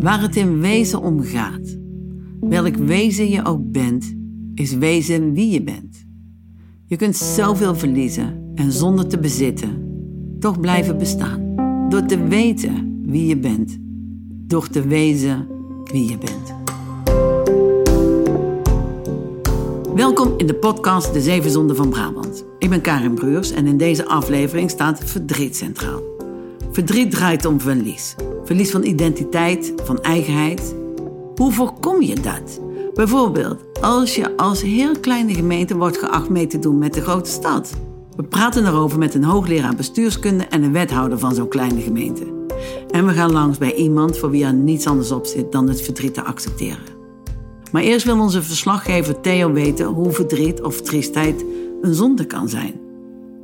Waar het in wezen om gaat, welk wezen je ook bent, is wezen wie je bent. Je kunt zoveel verliezen en zonder te bezitten toch blijven bestaan. Door te weten wie je bent, door te wezen wie je bent. Welkom in de podcast De Zeven Zonden van Brabant. Ik ben Karin Bruurs en in deze aflevering staat verdriet centraal. Verdriet draait om verlies. Verlies van identiteit, van eigenheid. Hoe voorkom je dat? Bijvoorbeeld als je als heel kleine gemeente wordt geacht mee te doen met de grote stad. We praten erover met een hoogleraar bestuurskunde en een wethouder van zo'n kleine gemeente. En we gaan langs bij iemand voor wie er niets anders op zit dan het verdriet te accepteren. Maar eerst wil onze verslaggever Theo weten hoe verdriet of triestheid een zonde kan zijn.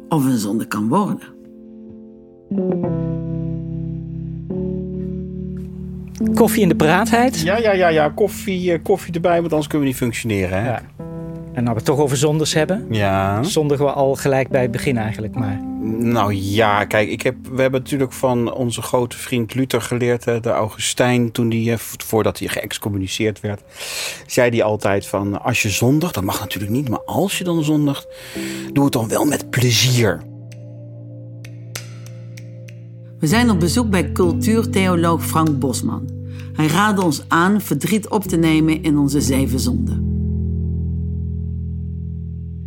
Of een zonde kan worden. Koffie in de paraatheid. Ja, ja, ja, ja. Koffie, eh, koffie erbij, want anders kunnen we niet functioneren. Hè? Ja. En nou we het toch over zondes hebben. Ja. Zondigen we al gelijk bij het begin eigenlijk maar. Nou ja, kijk, ik heb, we hebben natuurlijk van onze grote vriend Luther geleerd, hè, de Augustijn, toen die, eh, voordat hij geëxcommuniceerd werd, zei hij altijd van, als je zondigt, dat mag natuurlijk niet, maar als je dan zondigt, doe het dan wel met plezier. We zijn op bezoek bij cultuurtheoloog Frank Bosman. Hij raadde ons aan verdriet op te nemen in onze zeven zonden.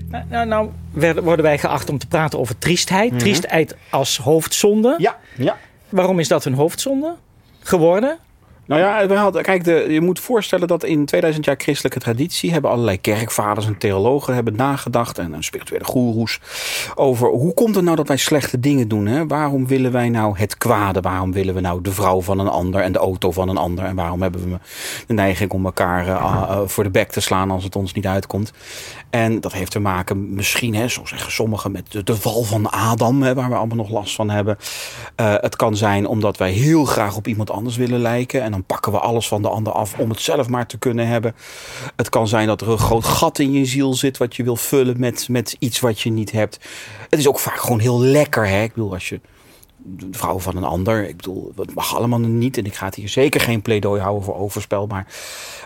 Nou, nou, nou werden- worden wij geacht om te praten over triestheid. Triestheid als hoofdzonde. Ja, ja. Waarom is dat een hoofdzonde geworden? Nou ja, we hadden, kijk, de, je moet voorstellen dat in 2000 jaar christelijke traditie hebben allerlei kerkvaders en theologen hebben nagedacht en, en spirituele goeroes over hoe komt het nou dat wij slechte dingen doen? Hè? Waarom willen wij nou het kwade? Waarom willen we nou de vrouw van een ander en de auto van een ander? En waarom hebben we de neiging om elkaar eh, eh, voor de bek te slaan als het ons niet uitkomt? En dat heeft te maken misschien, hè, zo zeggen sommigen, met de, de val van Adam, hè, waar we allemaal nog last van hebben. Eh, het kan zijn omdat wij heel graag op iemand anders willen lijken. En dan pakken we alles van de ander af om het zelf maar te kunnen hebben. Het kan zijn dat er een groot gat in je ziel zit wat je wil vullen met, met iets wat je niet hebt. Het is ook vaak gewoon heel lekker. Hè? Ik bedoel, als je de vrouw van een ander. Ik bedoel, het mag allemaal niet. En ik ga het hier zeker geen pleidooi houden voor overspel. Maar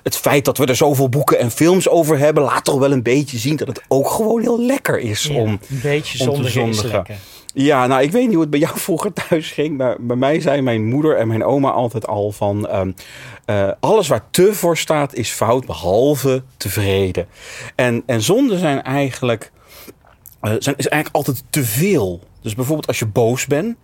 het feit dat we er zoveel boeken en films over hebben... laat toch wel een beetje zien dat het ook gewoon heel lekker is Ja, om... een beetje te zondigen. Ja, nou, ik weet niet hoe het bij jou vroeger thuis ging. Maar bij mij zei mijn moeder en mijn oma altijd al van... ehm, eh, alles waar te voor staat is fout, behalve tevreden. En, en zonden zijn eigenlijk... eh, zijn, is eigenlijk altijd te veel. Dus bijvoorbeeld als je boos bent...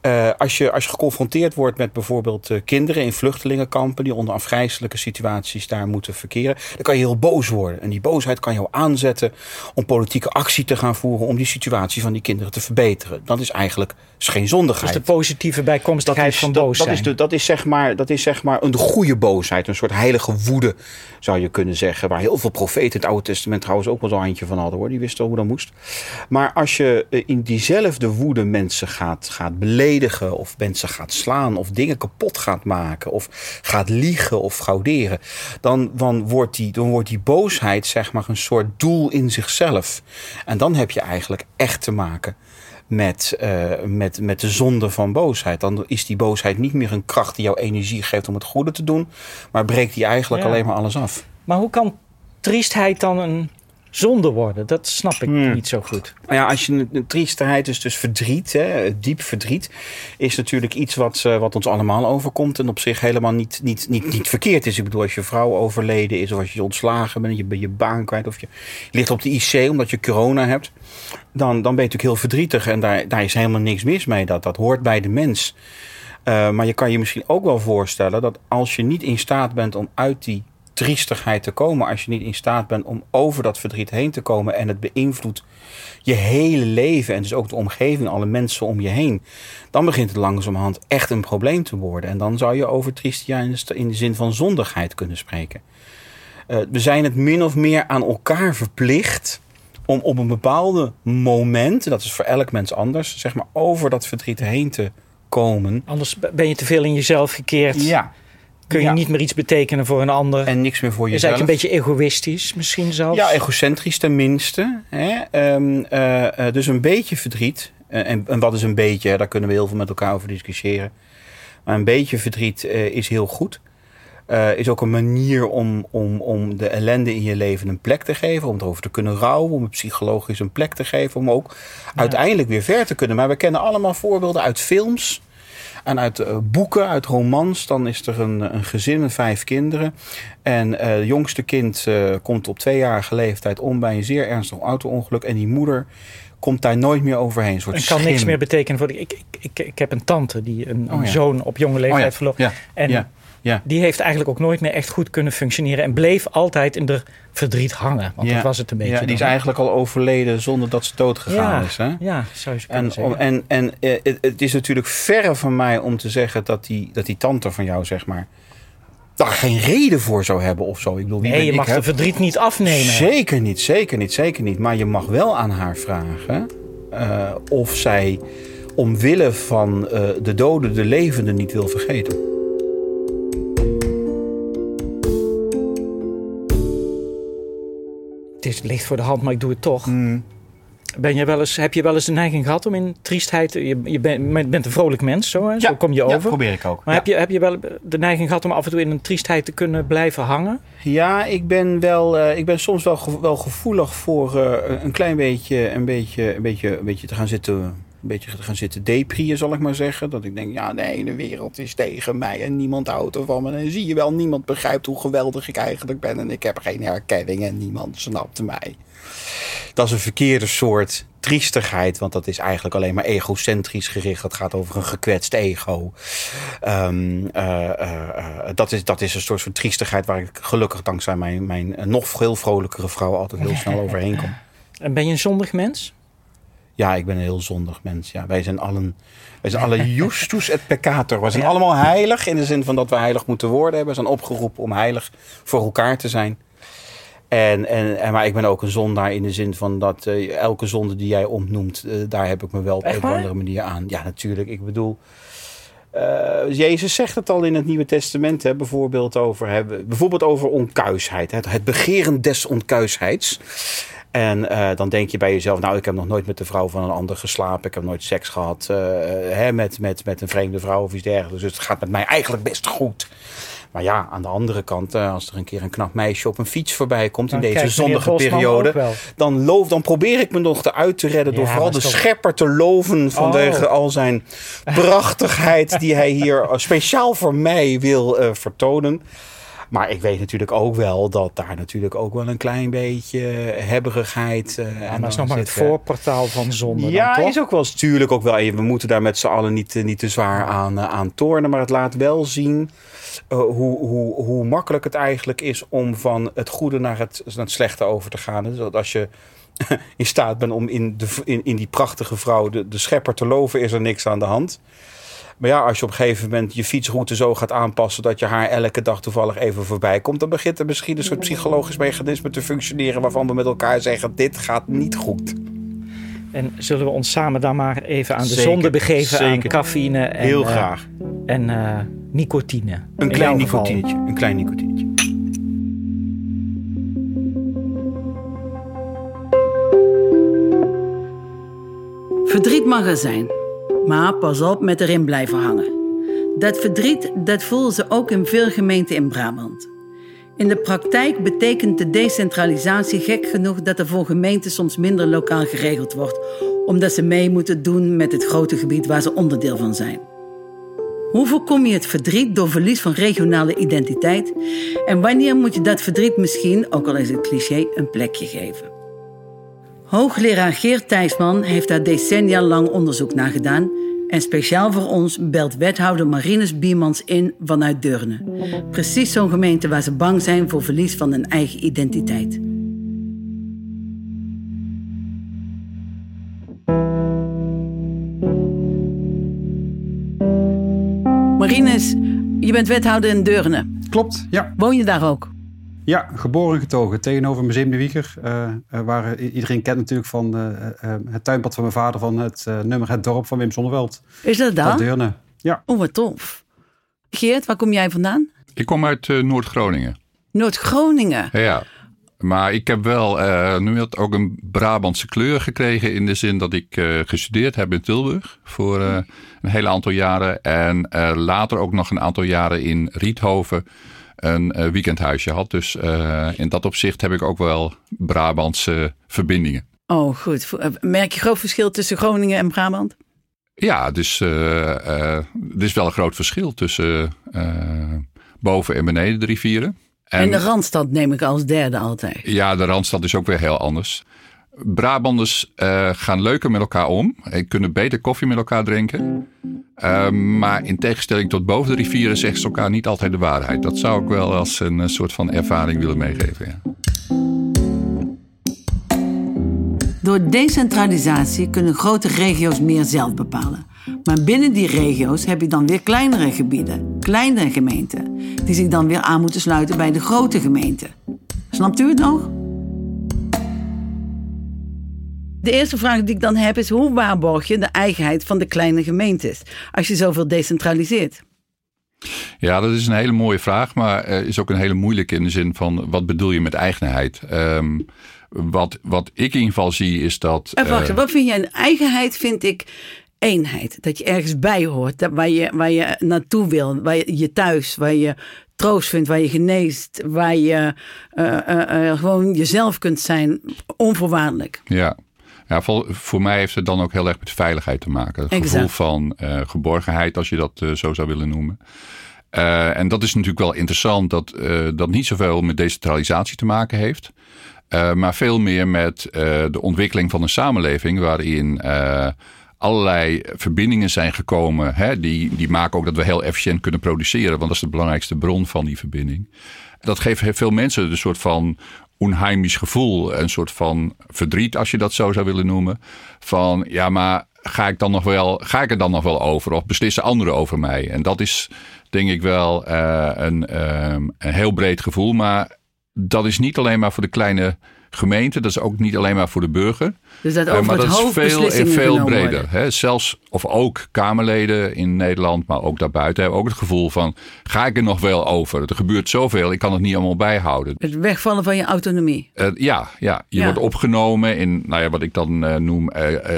Eh, als, je, als je geconfronteerd wordt met bijvoorbeeld eh, kinderen in vluchtelingenkampen die onder afgrijzelijke situaties daar moeten verkeren, dan kan je heel boos worden. En die boosheid kan jou aanzetten om politieke actie te gaan voeren om die situatie van die kinderen te verbeteren. Dat is eigenlijk is geen Dus zondigheid. de positieve bijkomstigheid van dat, boos dat is, de, dat, is zeg maar, dat is zeg maar een goede boosheid. Een soort heilige woede, zou je kunnen zeggen. Waar heel veel profeten in het Oude Testament trouwens ook wel zo'n handje van hadden hoor. Die wisten hoe dat moest. Maar als je eh, in diezelfde woede mensen gaat, gaat beledigen. Of mensen gaat slaan. Of dingen kapot gaat maken. Of gaat liegen of frauderen. Dan, dan, wordt die, dan wordt die boosheid zeg maar een soort doel in zichzelf. En dan heb je eigenlijk echt te maken met, eh, met, met de zonde van boosheid. Dan is die boosheid niet meer een kracht die jou energie geeft om het goede te doen, maar breekt die eigenlijk Ja. alleen maar alles af. Maar hoe kan triestheid dan een zonde worden? Dat snap ik Hmm. niet zo goed. Nou ja, als je een triestigheid is dus verdriet, hè, diep verdriet, is natuurlijk iets wat, eh, wat ons allemaal overkomt en op zich helemaal niet, niet, niet, niet verkeerd is. Ik bedoel, als je vrouw overleden is, of als je ontslagen bent, je bent je baan kwijt, of je ligt op de IC omdat je corona hebt, dan, dan ben je natuurlijk heel verdrietig en daar, daar is helemaal niks mis mee. Dat, dat hoort bij de mens. Eh, maar je kan je misschien ook wel voorstellen dat als je niet in staat bent om uit die triestigheid te komen, als je niet in staat bent om over dat verdriet heen te komen en het beïnvloedt je hele leven en dus ook de omgeving, alle mensen om je heen, dan begint het langzamerhand echt een probleem te worden. En dan zou je over tristia in de, zin van zondigheid kunnen spreken. Eh, we zijn het min of meer aan elkaar verplicht om op een bepaalde moment, en dat is voor elk mens anders, zeg maar over dat verdriet heen te komen. Anders ben je te veel in jezelf gekeerd. Ja. Kun je Ja. niet meer iets betekenen voor een ander. En niks meer voor je is jezelf. eigenlijk een beetje egoïstisch misschien zelfs. Ja, egocentrisch tenminste. Hè? Ehm, eh, eh, dus een beetje verdriet. Eh, en, en wat is een beetje? Daar kunnen we heel veel met elkaar over discussiëren. Maar een beetje verdriet is heel goed. Is ook een manier om, om, om de ellende in je leven een plek te geven. Om erover te kunnen rouwen. Om het psychologisch een plek te geven. Om ook uiteindelijk weer ver te kunnen. Maar we kennen allemaal voorbeelden uit films. En uit uh, boeken, uit romans. Dan is er een, een gezin met vijf kinderen. En uh, het jongste kind uh, komt op tweejarige leeftijd om bij een zeer ernstig auto-ongeluk. En die moeder komt daar nooit meer overheen. Een soort en kan schim. niks meer betekenen voor de, ik, ik, ik, ik heb een tante die een, een Oh ja. zoon op jonge leeftijd Oh ja. verloor. Ja. En Ja. Die heeft eigenlijk ook nooit meer echt goed kunnen functioneren. En bleef altijd in de verdriet hangen. Want Ja. dat was het een beetje. Ja, die is eigenlijk al overleden zonder dat ze dood gegaan ja, is. Hè? ja, zou je En, zeggen. en, en eh, het, het is natuurlijk verre van mij om te zeggen dat die, dat die tante van jou, zeg maar, daar geen reden voor zou hebben of zo. Ik bedoel, wie nee, je mag de verdriet niet afnemen. Zeker niet, zeker niet, zeker niet. Maar je mag wel aan haar vragen eh, of zij omwille van eh, de doden de levenden niet wil vergeten. Is licht voor de hand, maar ik doe het toch. Hmm. Ben je wel eens, heb je wel eens de neiging gehad om in triestheid... Je, je bent, bent een vrolijk mens, zo, hè? zo kom je ja, over. probeer ik ook. maar Ja. heb, je, heb je wel de neiging gehad om af en toe in een triestheid te kunnen blijven hangen? Ja, ik ben, wel, eh, ik ben soms wel, wel gevoelig voor eh, een klein beetje, een beetje, een beetje, een beetje te gaan zitten. Een beetje gaan zitten deprieën, zal ik maar zeggen. Dat ik denk, ja, de hele wereld is tegen mij en niemand houdt ervan me. En zie je wel, niemand begrijpt hoe geweldig ik eigenlijk ben. En ik heb geen herkenning en niemand snapt mij. Dat is een verkeerde soort triestigheid, want dat is eigenlijk alleen maar egocentrisch gericht. Het gaat over een gekwetst ego. Ehm, eh, eh, eh, dat, is, dat is een soort van triestigheid waar ik gelukkig dankzij mijn, mijn nog veel vrolijkere vrouw altijd heel snel overheen kom. En ben je een zondig mens? Ja, ik ben een heel zondig mens. Ja, wij zijn allen, wij zijn alle justus et peccator. We zijn allemaal heilig in de zin van dat we heilig moeten worden. We zijn opgeroepen om heilig voor elkaar te zijn. En, en, en, maar ik ben ook een zondaar in de zin van dat eh, elke zonde die jij ontnoemt, eh, daar heb ik me wel op een of andere manier aan. Ja, natuurlijk. Ik bedoel, eh, Jezus zegt het al in het Nieuwe Testament, hè, bijvoorbeeld, over, hè, bijvoorbeeld over onkuisheid. Het, het begeren des onkuisheids. En eh, dan denk je bij jezelf, nou, ik heb nog nooit met de vrouw van een ander geslapen. Ik heb nooit seks gehad eh, hè, met, met, met een vreemde vrouw of iets dergelijks. Dus het gaat met mij eigenlijk best goed. Maar ja, aan de andere kant, eh, als er een keer een knap meisje op een fiets voorbij komt in deze zondige Bosman periode, dan, loof, dan probeer ik me nog eruit te redden door vooral de schepper te loven vanwege Oh. al zijn prachtigheid die hij hier speciaal voor mij wil vertonen. Maar ik weet natuurlijk ook wel dat daar natuurlijk ook wel een klein beetje hebberigheid. eh, Ja, en maar dat is nog maar het eh, voorportaal van zonde. ja, is ook wel natuurlijk ook wel. We moeten daar met z'n allen niet, eh, niet te zwaar aan, aan tornen. Maar het laat wel zien hoe, hoe, hoe makkelijk het eigenlijk is om van het goede naar het, naar het slechte over te gaan. Dus dat als je in staat bent om in, de, in, in die prachtige vrouw de, de schepper te loven, is er niks aan de hand. Maar ja, als je op een gegeven moment je fietsroute zo gaat aanpassen dat je haar elke dag toevallig even voorbij komt, dan begint er misschien een soort psychologisch mechanisme te functioneren waarvan we met elkaar zeggen: dit gaat niet goed. En zullen we ons samen dan maar even aan de Zeker, zonde begeven aan cafeïne en, Heel eh, graag. en eh, nicotine. Een In klein nicotinetje. Een klein nicotinetje. Verdriet mag er zijn, maar pas op met erin blijven hangen. Dat verdriet dat voelen ze ook in veel gemeenten in Brabant. In de praktijk betekent de decentralisatie gek genoeg dat er voor gemeenten soms minder lokaal geregeld wordt, omdat ze mee moeten doen met het grote gebied waar ze onderdeel van zijn. Hoe voorkom je het verdriet door verlies van regionale identiteit? En wanneer moet je dat verdriet misschien, ook al is het cliché, een plekje geven? Hoogleraar Geert Thijsman heeft daar decennia lang onderzoek naar gedaan. En speciaal voor ons belt wethouder Marinus Biermans in vanuit Deurne. Precies zo'n gemeente waar ze bang zijn voor verlies van hun eigen identiteit. Marinus, je bent wethouder in Deurne. Klopt, ja. Woon je daar ook? Ja, geboren en getogen tegenover Museum de Wieger. eh, eh, waar i- iedereen kent natuurlijk van eh, eh, het tuinpad van mijn vader van het eh, nummer Het Dorp van Wim Sonneveld. Is dat Dat daar? Deurne. Ja, Oh, wat tof. Geert, waar kom jij vandaan? Ik kom uit eh, Noord-Groningen. Noord-Groningen. Ja, Maar ik heb wel uh, nu had ook een Brabantse kleur gekregen. In de zin dat ik uh, gestudeerd heb in Tilburg. Voor uh, een hele aantal jaren. En later ook nog een aantal jaren in Riethoven. Een weekendhuisje had. Dus in dat opzicht heb ik ook wel Brabantse verbindingen. Oh, goed. Merk je groot verschil tussen Groningen en Brabant? Ja, dus er is wel een groot verschil tussen boven en beneden de rivieren. En, de Randstad neem ik als derde altijd. Ja, de Randstad is ook weer heel anders. Brabanders uh, gaan leuker met elkaar om en kunnen beter koffie met elkaar drinken. Uh, maar in tegenstelling tot boven de rivieren zeggen ze elkaar niet altijd de waarheid. Dat zou ik wel als een soort van ervaring willen meegeven. Ja. Door decentralisatie kunnen grote regio's meer zelf bepalen. Maar binnen die regio's heb je dan weer kleinere gebieden, kleinere gemeenten, die zich dan weer aan moeten sluiten bij de grote gemeenten. Snapt u het nog? De eerste vraag die ik dan heb is: hoe waarborg je de eigenheid van de kleine gemeentes als je zoveel decentraliseert? Ja, dat is een hele mooie vraag, maar is ook een hele moeilijke in de zin van wat bedoel je met eigenheid? Um, wat, wat ik in ieder geval zie is dat. Uh, wacht, wat vind jij een eigenheid? Vind ik eenheid. Dat je ergens bij hoort, dat waar, je, waar je naartoe wil, waar je, je thuis, waar je troost vindt, waar je geneest, waar je uh, uh, gewoon jezelf kunt zijn, onvoorwaardelijk. Ja. Ja, voor, voor, mij heeft het dan ook heel erg met veiligheid te maken. Het gevoel van geborgenheid, als je dat zo zou willen noemen. en dat is natuurlijk wel interessant dat dat niet zoveel met decentralisatie te maken heeft. maar veel meer met de ontwikkeling van een samenleving waarin allerlei verbindingen zijn gekomen. Hè, die, die maken ook dat we heel efficiënt kunnen produceren. Want dat is de belangrijkste bron van die verbinding. Dat geeft veel mensen een soort van onheimisch gevoel. Een soort van verdriet, als je dat zo zou willen noemen. Van ja, maar ga ik, dan nog wel, ga ik er dan nog wel over? Of beslissen anderen over mij? En dat is denk ik wel uh, een, uh, een heel breed gevoel. Maar dat is niet alleen maar voor de kleine gemeente. Dat is ook niet alleen maar voor de burger. Dus dat over maar het dat is veel, veel breder. Hè? Zelfs, of ook Kamerleden in Nederland, maar ook daarbuiten, hebben ook het gevoel van: ga ik er nog wel over? Er gebeurt zoveel, ik kan het niet allemaal bijhouden. Het wegvallen van je autonomie. Uh, ja, ja, je wordt opgenomen in nou ja, wat ik dan uh, noem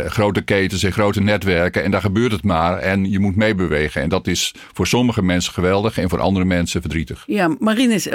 grote ketens en grote netwerken. En daar gebeurt het maar. En je moet meebewegen. En dat is voor sommige mensen geweldig en voor andere mensen verdrietig. Ja, Marinus,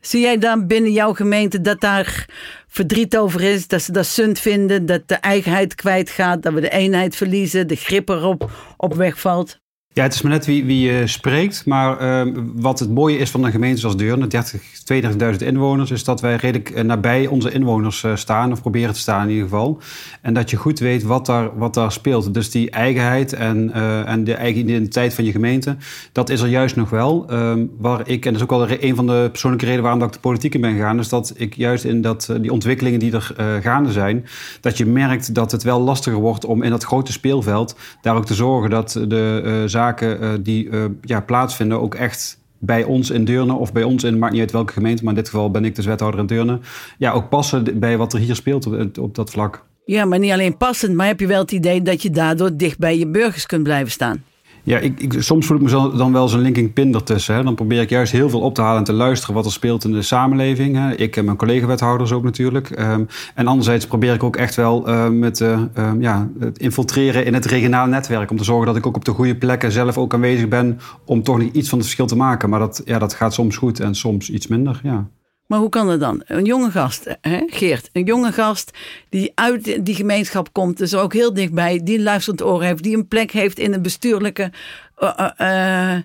zie jij dan binnen jouw gemeente dat daar verdriet over is, dat ze dat sunt vinden, dat de eigenheid kwijtgaat, dat we de eenheid verliezen, de grip erop op wegvalt. Ja, het is maar net wie, wie je spreekt. Maar uh, wat het mooie is van een gemeente zoals Deurne, 30, 32.000 inwoners, is dat wij redelijk eh, nabij onze inwoners uh, staan, of proberen te staan in ieder geval. En dat je goed weet wat daar, wat daar speelt. Dus die eigenheid en, en de eigen identiteit van je gemeente, dat is er juist nog wel. Um, waar ik, en dat is ook wel een van de persoonlijke redenen waarom ik de politiek in ben gegaan, is dat ik juist in dat, die ontwikkelingen die er gaande zijn, dat je merkt dat het wel lastiger wordt om in dat grote speelveld daar ook te zorgen dat de zaken uh, die uh, ja, plaatsvinden ook echt bij ons in Deurne of bij ons in, maakt niet uit welke gemeente, maar in dit geval ben ik dus wethouder in Deurne, ja, ook passen bij wat er hier speelt op dat vlak. Ja, maar niet alleen passend, maar heb je wel het idee dat je daardoor dicht bij je burgers kunt blijven staan? Ja, ik, ik, soms voel ik me dan wel zo'n linking pin ertussen. Hè. Dan probeer ik juist heel veel op te halen en te luisteren wat er speelt in de samenleving. Hè. Ik en mijn collega-wethouders ook natuurlijk. Um, en anderzijds probeer ik ook echt wel uh, met uh, ja, het infiltreren in het regionale netwerk. Om te zorgen dat ik ook op de goede plekken zelf ook aanwezig ben. Om toch nog iets van het verschil te maken. Maar dat, ja, dat gaat soms goed en soms iets minder. Ja. Maar hoe kan dat dan? Een jonge gast, hè? Geert, een jonge gast die uit die gemeenschap komt, dus ook heel dichtbij, die een luisterend oor heeft, die een plek heeft in een bestuurlijke. Uh, uh,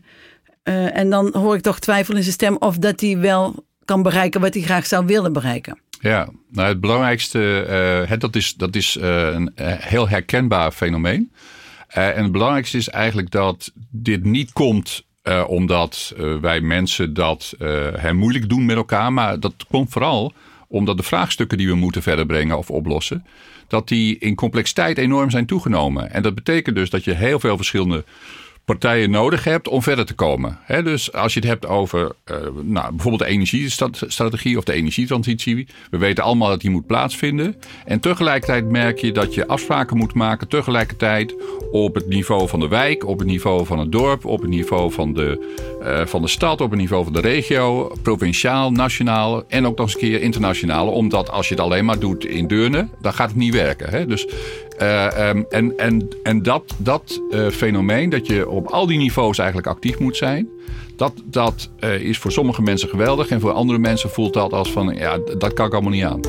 uh, en dan hoor ik toch twijfel in zijn stem of dat hij wel kan bereiken wat hij graag zou willen bereiken. Ja, nou het belangrijkste, dat is, dat is een heel herkenbaar fenomeen. en het belangrijkste is eigenlijk dat dit niet komt uh, omdat uh, wij mensen dat uh, moeilijk doen met elkaar. Maar dat komt vooral omdat de vraagstukken die we moeten verder brengen of oplossen, dat die in complexiteit enorm zijn toegenomen. En dat betekent dus dat je heel veel verschillende partijen nodig hebt om verder te komen. dus als je het hebt over uh, nou, bijvoorbeeld de energiestrategie of de energietransitie. We weten allemaal dat die moet plaatsvinden. En tegelijkertijd merk je dat je afspraken moet maken. Tegelijkertijd op het niveau van de wijk, op het niveau van het dorp, op het niveau van de, uh, van de stad, op het niveau van de regio, provinciaal, nationaal en ook nog eens een keer internationaal. Omdat als je het alleen maar doet in Deurne, dan gaat het niet werken. Dus uh, um, en en, en dat, dat uh, fenomeen, dat je op al die niveaus eigenlijk actief moet zijn, dat, dat uh, is voor sommige mensen geweldig. En voor andere mensen voelt dat als van, ja, dat kan ik allemaal niet aan.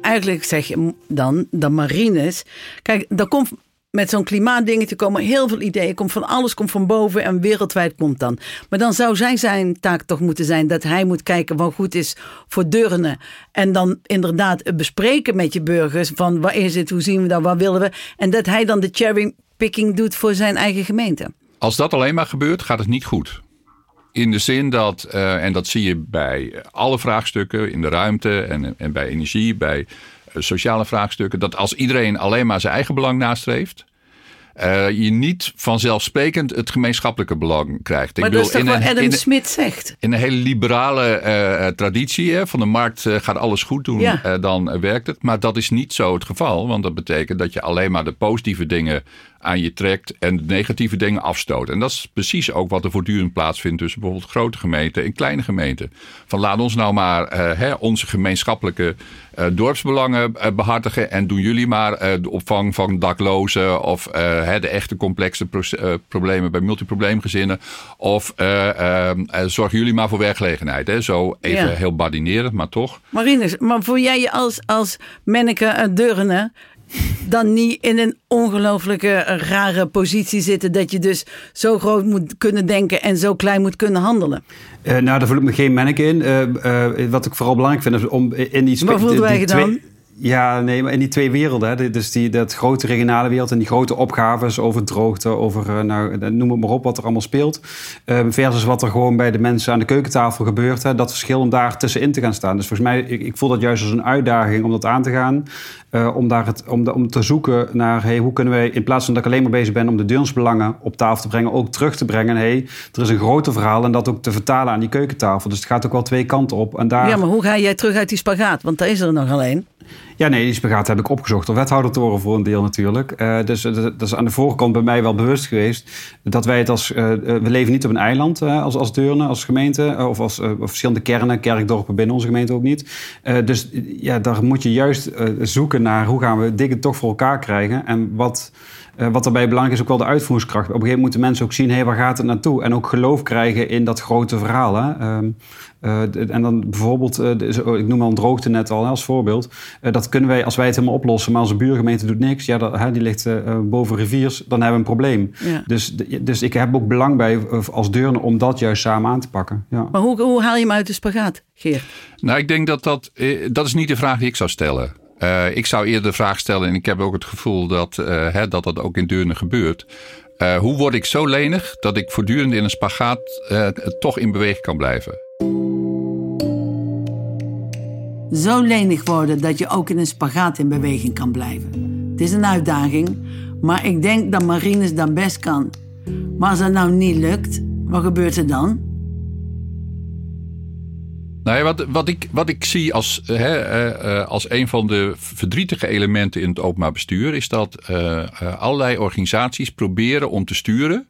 Eigenlijk zeg je dan de marines. Kijk, daar komt met zo'n klimaatdingetje komen heel veel ideeën. Komt van alles, komt van boven en wereldwijd komt dan. Maar dan zou zijn, zijn taak toch moeten zijn dat hij moet kijken wat goed is voor Deurne. En dan inderdaad bespreken met je burgers van waar is het, hoe zien we dat, wat willen we. En dat hij dan de cherry picking doet voor zijn eigen gemeente. Als dat alleen maar gebeurt, gaat het niet goed. In de zin dat, uh, en dat zie je bij alle vraagstukken in de ruimte en, en bij energie, bij sociale vraagstukken. Dat als iedereen alleen maar zijn eigen belang nastreeft. Uh, je niet vanzelfsprekend het gemeenschappelijke belang krijgt. Maar Ik dat is toch wat Adam Smith zegt? In een hele liberale uh, traditie hè, van de markt uh, gaat alles goed doen, ja. dan werkt het. Maar dat is niet zo het geval. Want dat betekent dat je alleen maar de positieve dingen aan je trekt en de negatieve dingen afstoot. En dat is precies ook wat er voortdurend plaatsvindt tussen bijvoorbeeld grote gemeenten en kleine gemeenten. Van laat ons nou maar uh, hè, onze gemeenschappelijke uh, dorpsbelangen uh, behartigen en doen jullie maar de opvang van daklozen of de echte complexe problemen bij multiprobleemgezinnen of zorgen jullie maar voor werkgelegenheid. Hè? Zo even ja. heel badinerend, maar toch. Marines, maar voel jij je als, als Menneke Deurne dan niet in een ongelooflijke rare positie zitten. Dat je dus zo groot moet kunnen denken en zo klein moet kunnen handelen. Uh, nou, daar voel ik me geen mennik in. Uh, uh, wat ik vooral belangrijk vind is om in die... Wat voelden wij dan? Ja, nee, maar in die twee werelden. Hè, dus die, dat grote regionale wereld en die grote opgaves over droogte, over, nou, noem het maar op, wat er allemaal speelt. Uh, versus wat er gewoon bij de mensen aan de keukentafel gebeurt. Hè, dat verschil om daar tussenin te gaan staan. Dus volgens mij, ik, ik voel dat juist als een uitdaging om dat aan te gaan. Om, daar het, om, de, om te zoeken naar hey, hoe kunnen wij, in plaats van dat ik alleen maar bezig ben om de deurnsbelangen op tafel te brengen, ook terug te brengen. Hey, er is een groter verhaal en dat ook te vertalen aan die keukentafel. Dus het gaat ook wel twee kanten op. En daar... Ja, maar hoe ga jij terug uit die spagaat? Want daar is er nog alleen. Ja, nee, die spagaat heb ik opgezocht door wethouder voor een deel natuurlijk. Uh, dus dat is aan de voorkant bij mij wel bewust geweest dat wij het als. Uh, we leven niet op een eiland als, als Deurne, als gemeente, of als verschillende kernen, kerkdorpen binnen onze gemeente ook niet. dus ja, daar moet je juist zoeken naar hoe gaan we dingen toch voor elkaar krijgen. En wat. Uh, wat daarbij belangrijk is, ook wel de uitvoeringskracht. Op een gegeven moment moeten mensen ook zien, hé, hey, waar gaat het naartoe? En ook geloof krijgen in dat grote verhaal. Hè? Um, uh, en dan bijvoorbeeld, uh, ik noem al een droogte net al als voorbeeld. dat kunnen wij, als wij het helemaal oplossen, maar onze buurgemeente doet niks. Ja, dat, die ligt boven riviers, dan hebben we een probleem. Ja. Dus, dus ik heb ook belang bij als Deurne om dat juist samen aan te pakken. Ja. Maar hoe, hoe haal je hem uit de spagaat, Geert? Nou, ik denk dat dat, dat is niet de vraag die ik zou stellen. Uh, ik zou eerder de vraag stellen, en ik heb ook het gevoel dat uh, hè, dat, dat ook in Deurne gebeurt. Uh, hoe word ik zo lenig dat ik voortdurend in een spagaat toch in beweging kan blijven? Zo lenig worden dat je ook in een spagaat in beweging kan blijven. Het is een uitdaging, maar ik denk dat Marines dat best kan. Maar als dat nou niet lukt, wat gebeurt er dan? Nou ja, wat, wat, ik, wat ik zie als, hè, uh, als een van de verdrietige elementen in het openbaar bestuur, is dat allerlei organisaties proberen om te sturen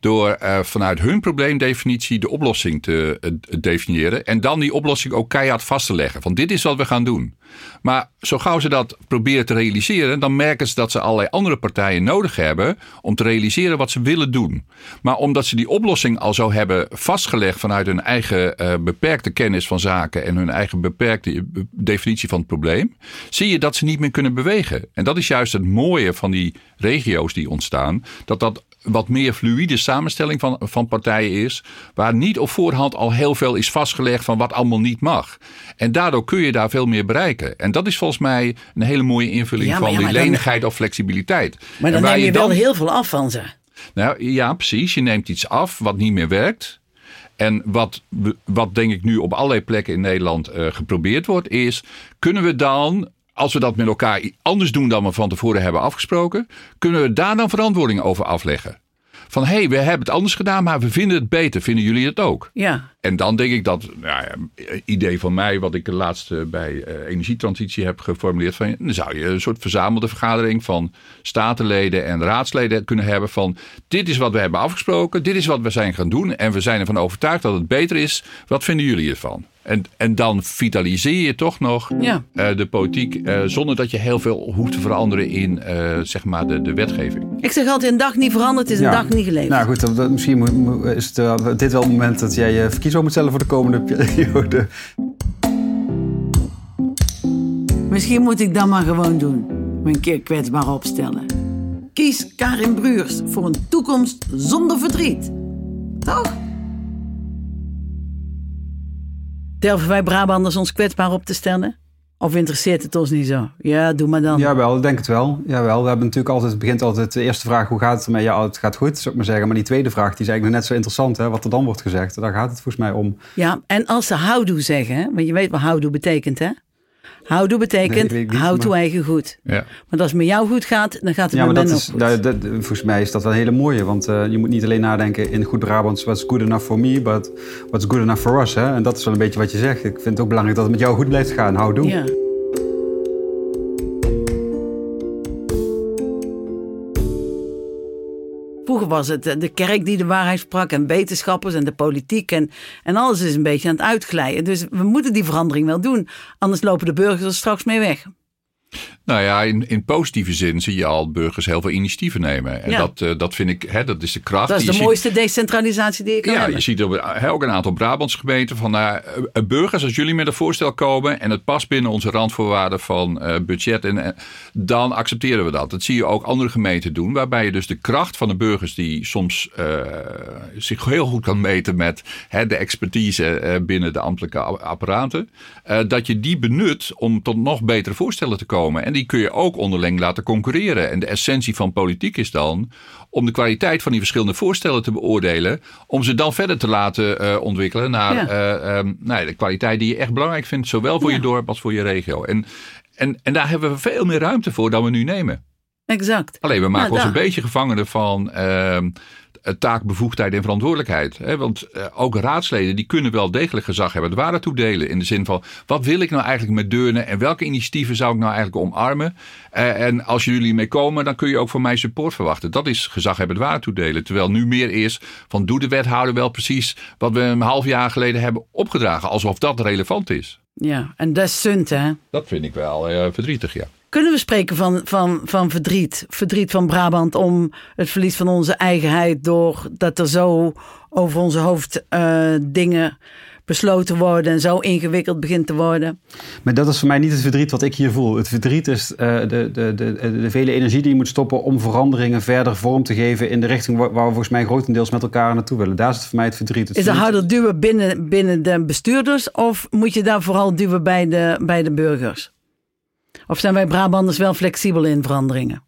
door vanuit hun probleemdefinitie de oplossing te definiëren. En dan die oplossing ook keihard vast te leggen. Van dit is wat we gaan doen. Maar zo gauw ze dat proberen te realiseren, dan merken ze dat ze allerlei andere partijen nodig hebben om te realiseren wat ze willen doen. Maar omdat ze die oplossing al zo hebben vastgelegd vanuit hun eigen uh, beperkte kennis van zaken en hun eigen beperkte definitie van het probleem, zie je dat ze niet meer kunnen bewegen. En dat is juist het mooie van die regio's die ontstaan. Dat dat wat meer fluïde samenstelling van, van partijen is. Waar niet op voorhand al heel veel is vastgelegd van wat allemaal niet mag. En daardoor kun je daar veel meer bereiken. En dat is volgens mij een hele mooie invulling van die lenigheid of flexibiliteit. Maar dan neem je, je wel heel veel af van ze. Nou ja, precies. Je neemt iets af wat niet meer werkt. En wat, wat denk ik nu op allerlei plekken in Nederland geprobeerd wordt, is: kunnen we dan als we dat met elkaar anders doen dan we van tevoren hebben afgesproken, kunnen we daar dan verantwoording over afleggen? Van hé, hey, we hebben het anders gedaan, maar we vinden het beter. Vinden jullie het ook? Ja. En dan denk ik dat, nou ja, idee van mij, wat ik laatst bij uh, energietransitie heb geformuleerd. Van, dan zou je een soort verzamelde vergadering van statenleden en raadsleden kunnen hebben. Van dit is wat we hebben afgesproken, dit is wat we zijn gaan doen. En we zijn ervan overtuigd dat het beter is. Wat vinden jullie ervan? En, en dan vitaliseer je toch nog ja. uh, de politiek uh, zonder dat je heel veel hoeft te veranderen in uh, zeg maar de, de wetgeving. Ik zeg altijd: een dag niet veranderd is een dag niet geleefd. Nou goed, dat, misschien is het, dit wel het moment dat jij je verkiezing moet stellen voor de komende periode. Misschien moet ik dat maar gewoon doen. Me een keer kwetsbaar opstellen. Kies Karin Bruurs voor een toekomst zonder verdriet. Toch? Durven wij Brabanders ons kwetsbaar op te stellen? Of interesseert het ons niet zo? Ja, doe maar dan. Jawel, ik denk het wel. Jawel, we hebben natuurlijk altijd, het begint altijd de eerste vraag, hoe gaat het ermee? Ja, het gaat goed, zou ik maar zeggen. Maar die tweede vraag, die is eigenlijk net zo interessant, hè, wat er dan wordt gezegd. Daar gaat het volgens mij om. Ja, en als ze houdoe zeggen, want je weet wat houdoe betekent, hè? Houdoe betekent nee, houd toe eigen goed. Ja. Maar als het met jou goed gaat, dan gaat het ja, met maar dat is, dat, dat, volgens mij is dat wel een hele mooie. Want uh, je moet niet alleen nadenken in goed Brabants... what's good enough for me, but what's good enough for us. Hè? En dat is wel een beetje wat je zegt. Ik vind het ook belangrijk dat het met jou goed blijft gaan. Houdoe. Ja. Was het eh, de kerk die de waarheid sprak en wetenschappers en de politiek en, en alles is een beetje aan het uitglijden. Dus we moeten die verandering wel doen, anders lopen de burgers er straks mee weg. Nou ja, in, in positieve zin zie je al burgers heel veel initiatieven nemen. En dat, uh, dat vind ik, hè, dat is de kracht. Dat is de mooiste decentralisatie die ik kan Ja, hebben. je ziet ook een aantal Brabantse gemeenten van uh, burgers, als jullie met een voorstel komen en het past binnen onze randvoorwaarden van uh, budget, en, dan accepteren we dat. Dat zie je ook andere gemeenten doen, waarbij je dus de kracht van de burgers die soms zich heel goed kan meten met hè, de expertise binnen de ambtelijke apparaten, dat je die benut om tot nog betere voorstellen te komen. En die kun je ook onderling laten concurreren. En de essentie van politiek is dan om de kwaliteit van die verschillende voorstellen te beoordelen. Om ze dan verder te laten uh, ontwikkelen naar ja. uh, um, nou, de kwaliteit die je echt belangrijk vindt. Zowel voor ja. je dorp als voor je regio. En, en, en daar hebben we veel meer ruimte voor dan we nu nemen. Exact. Alleen we maken ons een beetje gevangenen van uh, taak, bevoegdheid en verantwoordelijkheid. Want uh, ook raadsleden die kunnen wel degelijk gezag hebben. Het waarde toedelen in de zin van wat wil ik nou eigenlijk met Deurne en welke initiatieven zou ik nou eigenlijk omarmen. Uh, en als jullie mee komen, dan kun je ook van mij support verwachten. Dat is gezag hebben het waarde toedelen. Terwijl nu meer is van doe de wethouder wel precies wat we een half jaar geleden hebben opgedragen. Alsof dat relevant is. Ja, en dat is sunt hè? Dat vind ik wel uh, verdrietig, ja. Kunnen we spreken van, van, van verdriet? Verdriet van Brabant om het verlies van onze eigenheid. Doordat er zo over onze hoofd uh, dingen besloten worden en zo ingewikkeld begint te worden. Maar dat is voor mij niet het verdriet wat ik hier voel. Het verdriet is uh, de, de, de, de, vele energie die je moet stoppen om veranderingen verder vorm te geven in de richting waar, we volgens mij grotendeels met elkaar naartoe willen. Daar is het voor mij het verdriet. Het is er harder duwen binnen, binnen de bestuurders of moet je daar vooral duwen bij de, bij de burgers? Of zijn wij Brabanders wel flexibel in veranderingen?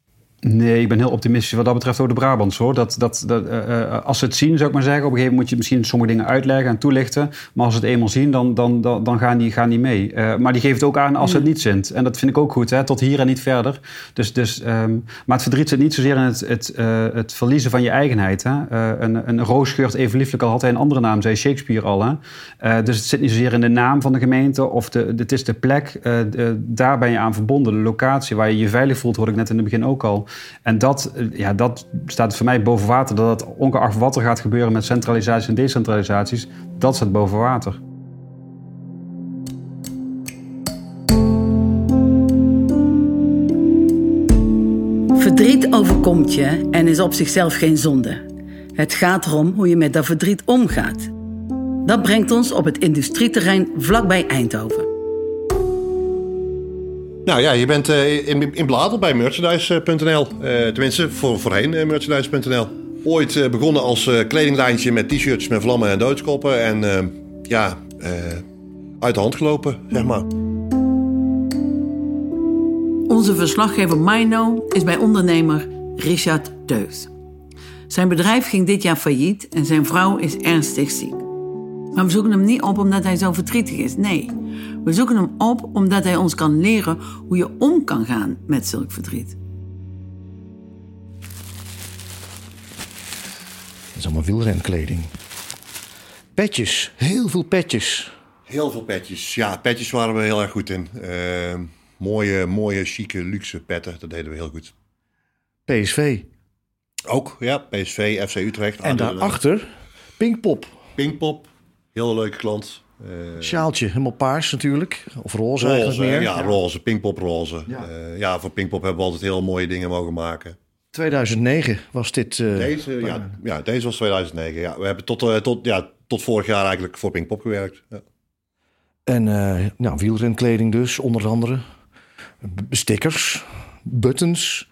Nee, ik ben heel optimistisch wat dat betreft over de Brabants hoor. Dat, dat, dat, uh, als ze het zien, zou ik maar zeggen, op een gegeven moment moet je misschien sommige dingen uitleggen en toelichten. Maar als ze het eenmaal zien, dan, dan, dan, dan gaan, die, gaan die mee. Uh, maar die geeft het ook aan als ze het niet zint. En dat vind ik ook goed, hè? tot hier en niet verder. Dus, dus, um, maar het verdriet zit niet zozeer in het, het, uh, het verliezen van je eigenheid. Hè? een, een roos geurt even lieflijk al, had hij een andere naam, zei Shakespeare al. Hè? dus het zit niet zozeer in de naam van de gemeente of de, het is de plek. Daar ben je aan verbonden, de locatie waar je je veilig voelt, hoorde ik net in het begin ook al. En dat, ja, dat staat voor mij boven water. Dat ongeacht wat er gaat gebeuren met centralisaties en decentralisaties, dat staat boven water. Verdriet overkomt je en is op zichzelf geen zonde. Het gaat erom hoe je met dat verdriet omgaat. Dat brengt ons op het industrieterrein vlakbij Eindhoven. Nou ja, je bent uh, in, in bladel bij merchandise.nl. Uh, tenminste, voor, voorheen uh, merchandise.nl. Ooit begonnen als kledinglijntje met t-shirts met vlammen en doodskoppen. En ja, uit de hand gelopen, zeg maar. Onze verslaggever Mino is bij ondernemer Richard Teus. Zijn bedrijf ging dit jaar failliet en zijn vrouw is ernstig ziek. Maar we zoeken hem niet op omdat hij zo verdrietig is. Nee, we zoeken hem op omdat hij ons kan leren hoe je om kan gaan met zulk verdriet. Dat is allemaal wielrenkleding. Petjes, heel veel petjes. Heel veel petjes. Ja, petjes waren we heel erg goed in. Uh, mooie, mooie, chique, luxe petten. Dat deden we heel goed. PSV. Ook, ja. PSV, FC Utrecht. En daarachter Pinkpop. Pinkpop. Heel leuke klant. Uh, Sjaaltje, helemaal paars natuurlijk. Of roze, roze eigenlijk meer. Ja, roze. Pinkpop roze. Ja. Uh, ja, voor Pinkpop hebben we altijd heel mooie dingen mogen maken. 2009 was dit. Uh, deze, ja, ja, deze was 2009. Ja, we hebben tot, uh, tot, ja, tot vorig jaar eigenlijk voor Pinkpop gewerkt. Ja. En uh, nou, wielrenkleding dus, onder andere. Stickers, buttons.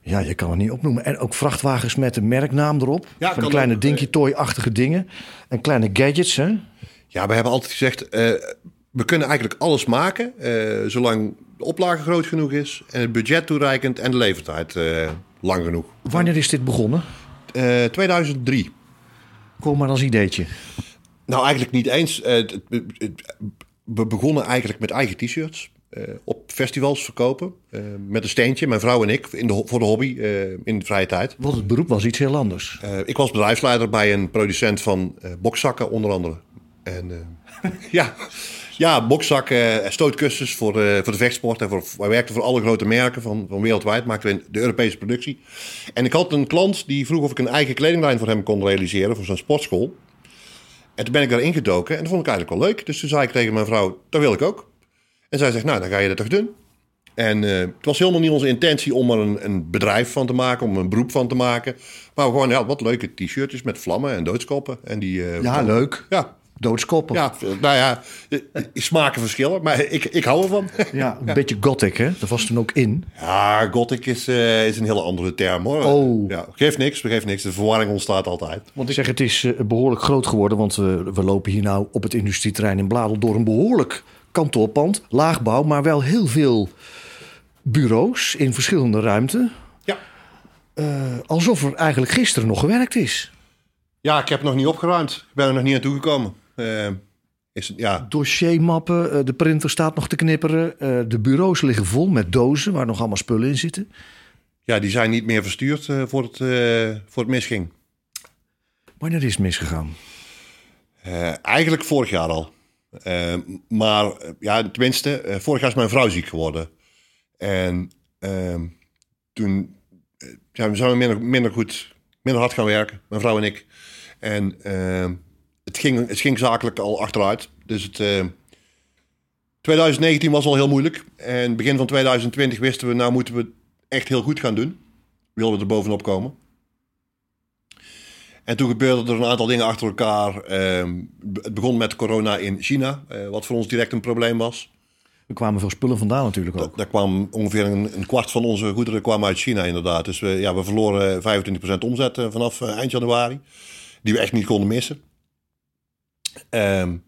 Ja, je kan het niet opnoemen. En ook vrachtwagens met een merknaam erop. Ja, van kleine ook, dinky toy-achtige dingen. En kleine gadgets, hè? Ja, we hebben altijd gezegd... we kunnen eigenlijk alles maken... zolang de oplage groot genoeg is... en het budget toereikend en de levertijd lang genoeg. Wanneer is dit begonnen? Uh, 2003. Kom maar als ideetje. Nou, eigenlijk niet eens. We begonnen eigenlijk met eigen t-shirts. Uh, op festivals verkopen. Uh, met een steentje, mijn vrouw en ik, in de, voor de hobby, in de vrije tijd. Want het beroep was iets heel anders. ik was bedrijfsleider bij een producent van bokzakken, onder andere. En ja, ja, bokzakken, stootkussens voor voor de vechtsport. En voor, wij werkten voor alle grote merken van, van wereldwijd. Maakten we de Europese productie. En ik had een klant die vroeg of ik een eigen kledinglijn voor hem kon realiseren. Voor zijn sportschool. En toen ben ik daar ingedoken. En dat vond ik eigenlijk wel leuk. Dus toen zei ik tegen mijn vrouw, dat wil ik ook. En zij zegt, nou, dan ga je dat toch doen. En uh, het was helemaal niet onze intentie om er een, een, bedrijf van te maken, om een beroep van te maken. Maar gewoon, ja, wat leuke t-shirtjes met vlammen en doodskoppen. En die, uh, ja, leuk. Ja, doodskoppen. Ja, nou ja, smaken verschillen, maar ik, ik hou ervan. Ja, een beetje gothic, hè? Dat was toen ook in. Ja, gothic is, uh, is een hele andere term, hoor. Oh. Ja, geeft niks, geeft niks. De verwarring ontstaat altijd. Want ik zeg, het is behoorlijk groot geworden, want we, we lopen hier nou op het industrieterrein in Bladel door een behoorlijk kantoorpand, laagbouw, maar wel heel veel bureaus in verschillende ruimten. Ja. Uh, alsof er eigenlijk gisteren nog gewerkt is. Ja, ik heb nog niet opgeruimd. Ik ben er nog niet aan toegekomen. Uh, is, ja. Dossiermappen, uh, de printer staat nog te knipperen. Uh, de bureaus liggen vol met dozen waar nog allemaal spullen in zitten. Ja, die zijn niet meer verstuurd voor, het, voor het misging. Wanneer is het misgegaan? eigenlijk vorig jaar al. Maar ja, tenminste, vorig jaar is mijn vrouw ziek geworden. En ehm, toen ja, we zijn minder, goed, minder hard gaan werken, mijn vrouw en ik. En uh, het, ging, het ging zakelijk al achteruit. Dus het, uh, 2019 was al heel moeilijk. En begin van 2020 wisten we, nou moeten we echt heel goed gaan doen. Wilden we er bovenop komen. En toen gebeurden er een aantal dingen achter elkaar. Uh, het begon met corona in China, uh, wat voor ons direct een probleem was. Er kwamen veel spullen vandaan natuurlijk ook. Daar kwam ongeveer een, een, kwart van onze goederen kwam uit China inderdaad. Dus we, ja, we verloren 25% omzet eh, vanaf uh, eind januari. Die we echt niet konden missen. Um,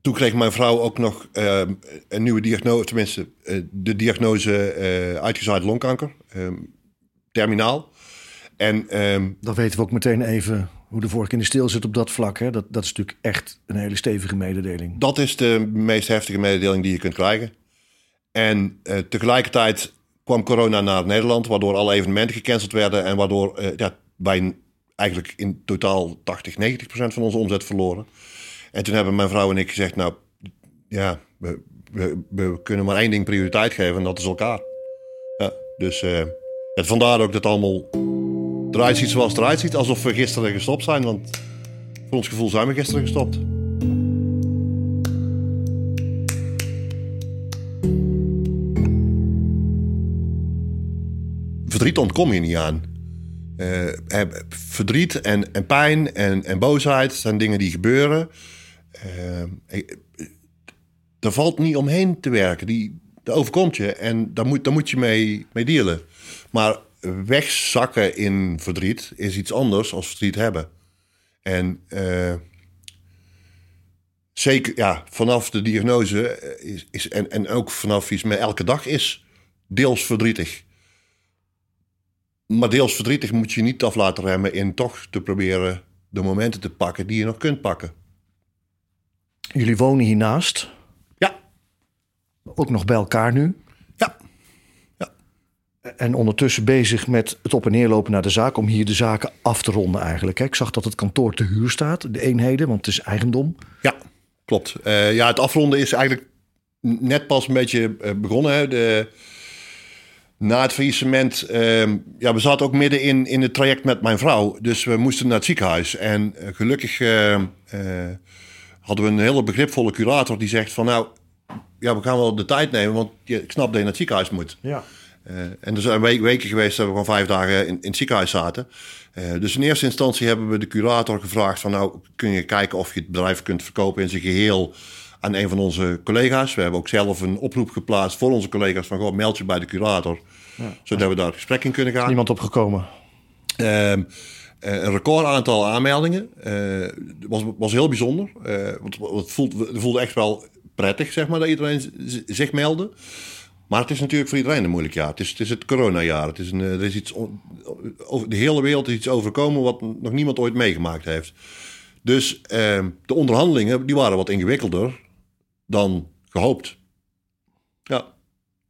toen kreeg mijn vrouw ook nog uh, een nieuwe diagnose, tenminste uh, de diagnose uitgezaaid longkanker, um, terminaal. En, um, Dan weten we ook meteen even hoe de vork in de stil zit op dat vlak. Hè? Dat, dat is natuurlijk echt een hele stevige mededeling. Dat is de meest heftige mededeling die je kunt krijgen. En tegelijkertijd kwam corona naar Nederland, waardoor alle evenementen gecanceld werden en waardoor ja, wij eigenlijk in totaal 80, 90 procent van onze omzet verloren. En toen hebben mijn vrouw en ik gezegd, nou ja, we, we, we kunnen maar één ding prioriteit geven en dat is elkaar. Ja, dus uh, het vandaar ook dat allemaal eruit ziet zoals het eruit ziet. Alsof we gisteren gestopt zijn, want voor ons gevoel zijn we gisteren gestopt. Verdriet ontkom je niet aan. Uh, verdriet en, en pijn en, en boosheid zijn dingen die gebeuren. Uh, er valt niet omheen te werken. Die, dat overkomt je en daar moet, daar moet je mee, mee dealen. Maar wegzakken in verdriet is iets anders als verdriet hebben. En uh, zeker ja, vanaf de diagnose is, is, en, en ook vanaf iets met elke dag is deels verdrietig. Maar deels verdrietig moet je niet af laten remmen in toch te proberen de momenten te pakken die je nog kunt pakken. Jullie wonen hiernaast. Ja. Ook nog bij elkaar nu. En ondertussen bezig met het op- en neerlopen naar de zaak... om hier de zaken af te ronden eigenlijk. Ik zag dat het kantoor te huur staat, de eenheden, want het is eigendom. Ja, klopt. Uh, ja, het afronden is eigenlijk net pas een beetje uh, begonnen. Hè. De, na het faillissement, uh, ja, we zaten ook midden in, in het traject met mijn vrouw. Dus we moesten naar het ziekenhuis. En uh, gelukkig hadden we een hele begripvolle curator die zegt van nou, ja, we gaan wel de tijd nemen, want je, ik snap dat je naar het ziekenhuis moet. Ja. En er zijn weken geweest dat we gewoon vijf dagen in, in het ziekenhuis zaten. dus in eerste instantie hebben we de curator gevraagd van nou, kun je kijken of je het bedrijf kunt verkopen in zijn geheel aan een van onze collega's. We hebben ook zelf een oproep geplaatst voor onze collega's van gewoon meld je bij de curator. Ja. Zodat we daar gesprek in kunnen gaan. Niemand opgekomen? Uh, een record aantal aanmeldingen. Uh, was, was heel bijzonder. Want het voelde, het voelde echt wel prettig, zeg maar, dat iedereen zich meldde. Maar het is natuurlijk voor iedereen een moeilijk jaar. Het is het, is het coronajaar. Het is een, er is iets, over de hele wereld is iets overkomen wat nog niemand ooit meegemaakt heeft. Dus ehm, de onderhandelingen die waren wat ingewikkelder dan gehoopt. Ja.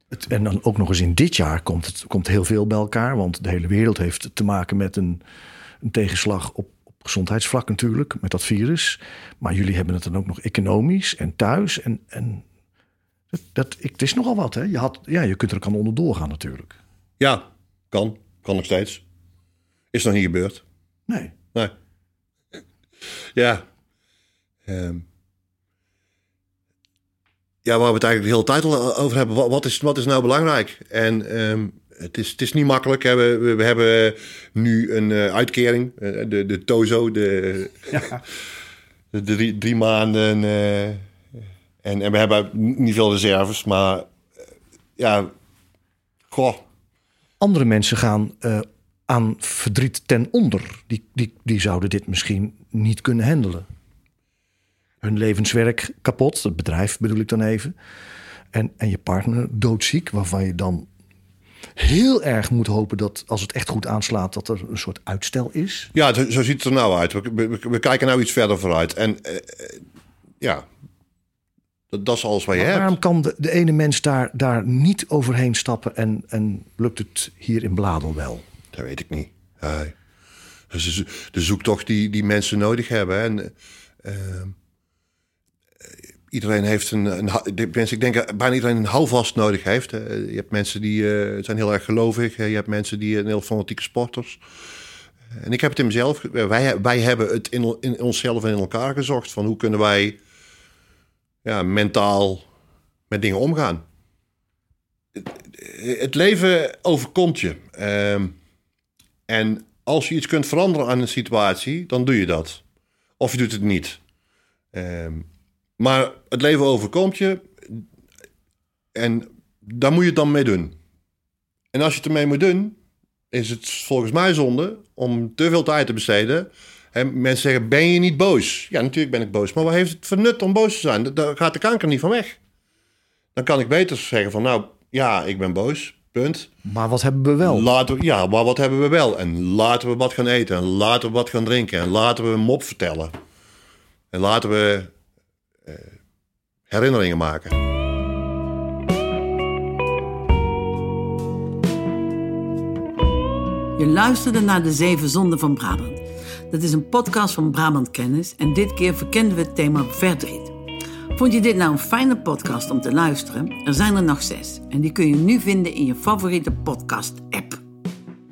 Het, en dan ook nog eens in dit jaar komt het komt heel veel bij elkaar. Want de hele wereld heeft te maken met een, een tegenslag op, op gezondheidsvlak natuurlijk. Met dat virus. Maar jullie hebben het dan ook nog economisch en thuis. En, en dat, ik, het is nogal wat hè. Je, had, ja, je kunt er kan onderdoor gaan natuurlijk. Ja, kan. Kan nog steeds. Is nog niet gebeurd. Nee. Nee. Ja. Um, ja, waar we het eigenlijk de hele tijd al over hebben. Wat, wat is, wat is nou belangrijk? En um, het, is, het is niet makkelijk. Hè. We, we, hebben nu een uh, uitkering. Uh, de, de Tozo. De, ja. de drie, drie maanden. Uh, en, en we hebben niet veel reserves. Maar ja, goh. Andere mensen gaan aan verdriet ten onder. Die, die, die zouden dit misschien niet kunnen handelen hun levenswerk kapot. Het bedrijf bedoel ik dan even. En, en je partner doodziek, waarvan je dan heel erg moet hopen dat als het echt goed aanslaat, dat er een soort uitstel is. Ja, zo ziet het er nou uit. We, we, kijken nou iets verder vooruit. En uh, ja, dat, dat, is alles wat je maar hebt. Waarom kan de, de, ene mens daar, daar niet overheen stappen en, en lukt het hier in Bladel wel? Dat weet ik niet. Dus de zoektocht die, die mensen nodig hebben. En, uh, iedereen heeft een, een, ik denk bijna iedereen een houvast nodig heeft. Je hebt mensen die uh, zijn heel erg gelovig. Je hebt mensen die een heel fanatieke sporters. En ik heb het in mezelf. Wij, wij hebben het in, in onszelf en in elkaar gezocht. Van hoe kunnen wij ja, mentaal met dingen omgaan. Het leven overkomt je. Ehm, en als je iets kunt veranderen aan een situatie, dan doe je dat. Of je doet het niet. Um, maar het leven overkomt je. En daar moet je het dan mee doen. En als je het ermee moet doen, is het volgens mij zonde om te veel tijd te besteden. En mensen zeggen, ben je niet boos? Ja, natuurlijk ben ik boos. Maar wat heeft het voor nut om boos te zijn? Daar gaat de kanker niet van weg. Dan kan ik beter zeggen van, nou, ja, ik ben boos. Punt. Maar wat hebben we wel? Laten we, ja, maar wat hebben we wel? En laten we wat gaan eten. En laten we wat gaan drinken. En laten we een mop vertellen. En laten we uh, herinneringen maken. Je luisterde naar de Zeven Zonden van Brabant. Dat is een podcast van Brabant Kennis en dit keer verkenden we het thema verdriet. Vond je dit nou een fijne podcast om te luisteren? Er zijn er nog zes en die kun je nu vinden in je favoriete podcast-app.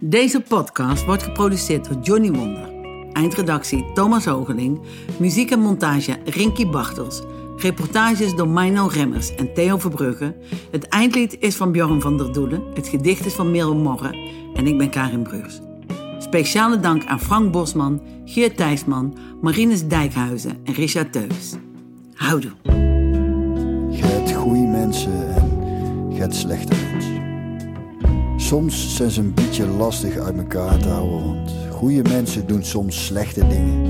Deze podcast wordt geproduceerd door Johnny Wonder. Eindredactie Thomas Hogeling. Muziek en montage Rinky Bartels. Reportages door Mino Remmers en Theo Verbrugge. Het eindlied is van Bjorn van der Doelen. Het gedicht is van Merel Morre. En ik ben Karin Breurs. Speciale dank aan Frank Bosman, Geert Thijsman, Marines Dijkhuizen en Richard Teus. Houdoe. Je goede mensen en je slechte mensen. Soms zijn ze een beetje lastig uit elkaar te houden, want goede mensen doen soms slechte dingen.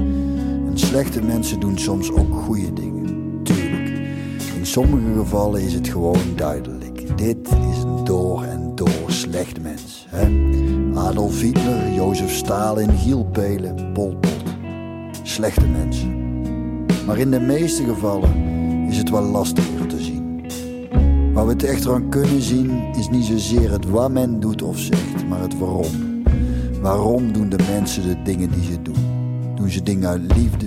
En slechte mensen doen soms ook goede dingen. Tuurlijk, in sommige gevallen is het gewoon duidelijk. Dit is een door en door slechte mens. Hè? Adolf Hitler, Jozef Stalin, Giel Pelen, Pol Pot. Slechte mensen. Maar in de meeste gevallen is het wel lastiger te zien. Waar we het echter aan kunnen zien is niet zozeer het wat men doet of zegt, maar het waarom. Waarom doen de mensen de dingen die ze doen? Doen ze dingen uit liefde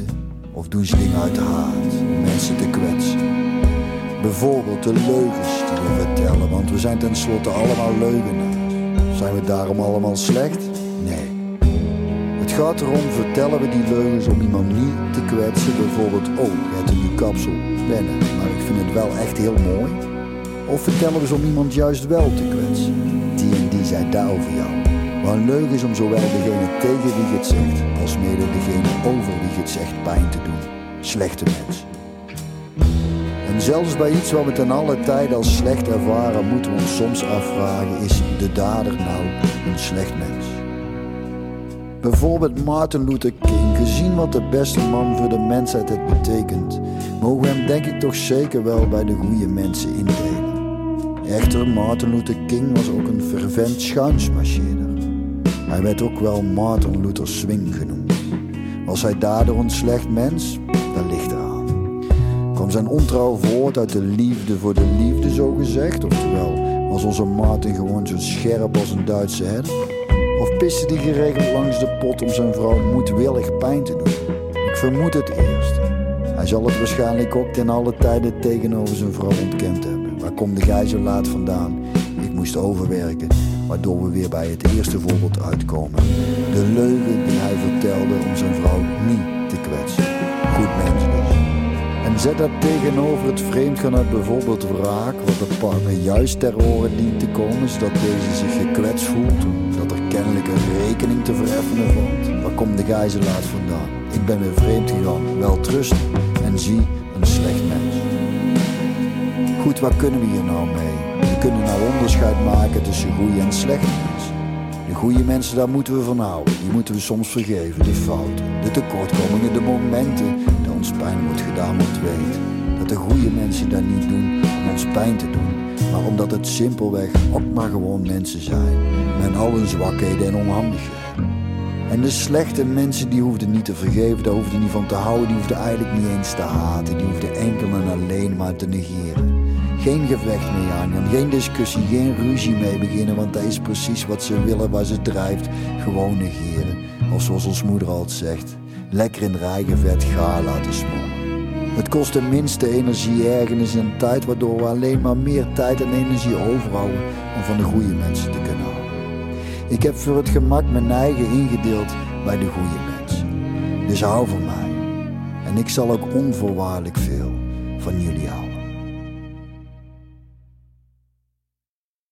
of doen ze dingen uit haat om mensen te kwetsen? Bijvoorbeeld de leugens die we vertellen, want we zijn tenslotte allemaal leugenaars. Zijn we daarom allemaal slecht? Nee. Het gaat erom, vertellen we die leugens om iemand niet te kwetsen. Bijvoorbeeld, oh, je hebt een kapsel, wennen, maar ik vind het wel echt heel mooi. Of vertellen we ze om iemand juist wel te kwetsen. Die en die zei daar over jou. Maar een leugen is om zowel degene tegen wie je het zegt, als mede degene over wie je het zegt pijn te doen. Slechte mens. En zelfs bij iets wat we ten alle tijde als slecht ervaren, moeten we ons soms afvragen: is de dader nou een slecht mens? Bijvoorbeeld Martin Luther King, gezien wat de beste man voor de mensheid het betekent, mogen we hem denk ik toch zeker wel bij de goede mensen indelen. Echter, Martin Luther King was ook een fervent schuinsmarcheerder. Hij werd ook wel Martin Luther Swing genoemd. Was hij daardoor een slecht mens? Ligt eraan. Kwam zijn ontrouw voort uit de liefde voor de liefde, zo gezegd? Oftewel, was onze Martin gewoon zo scherp als een Duitse herder? Of piste die geregeld langs de pot om zijn vrouw moedwillig pijn te doen? Ik vermoed het eerst. Hij zal het waarschijnlijk ook ten alle tijde tegenover zijn vrouw ontkend hebben. Waar komt gij zo laat vandaan? Ik moest overwerken, waardoor we weer bij het eerste voorbeeld uitkomen. De leugen die hij vertelde om zijn vrouw niet te kwetsen. Zet dat tegenover het vreemdgaan uit bijvoorbeeld wraak, wat de partner juist ter oren dient te komen, zodat deze zich gekwetst voelt, omdat er kennelijk een rekening te vereffenen valt. Waar komt de gijzelaar vandaan? Ik ben weer vreemd gegaan, wel trust en zie een slecht mens. Goed, wat kunnen we hier nou mee? We kunnen nou onderscheid maken tussen goede en slechte mensen. De goede mensen, daar moeten we van houden. Die moeten we soms vergeven, de fouten, de tekortkomingen, de momenten dat ons pijn wordt gedaan, moet weten. Dat de goede mensen dat niet doen om ons pijn te doen, maar omdat het simpelweg ook maar gewoon mensen zijn. Met al hun zwakheden en onhandigheden. En de slechte mensen die hoefden niet te vergeven, daar hoefden niet van te houden, die hoefden eigenlijk niet eens te haten. Die hoefden enkel en alleen maar te negeren. Geen gevecht mee aangaan, geen discussie, geen ruzie mee beginnen, want dat is precies wat ze willen, waar ze drijft. Gewoon negeren. Of zoals ons moeder altijd zegt, lekker in eigen vet gaar laten smoren. Het kost de minste energie, ergernis en tijd, waardoor we alleen maar meer tijd en energie overhouden om van de goede mensen te kunnen houden. Ik heb voor het gemak mijn eigen ingedeeld bij de goede mensen. Dus hou van mij. En ik zal ook onvoorwaardelijk veel van jullie houden.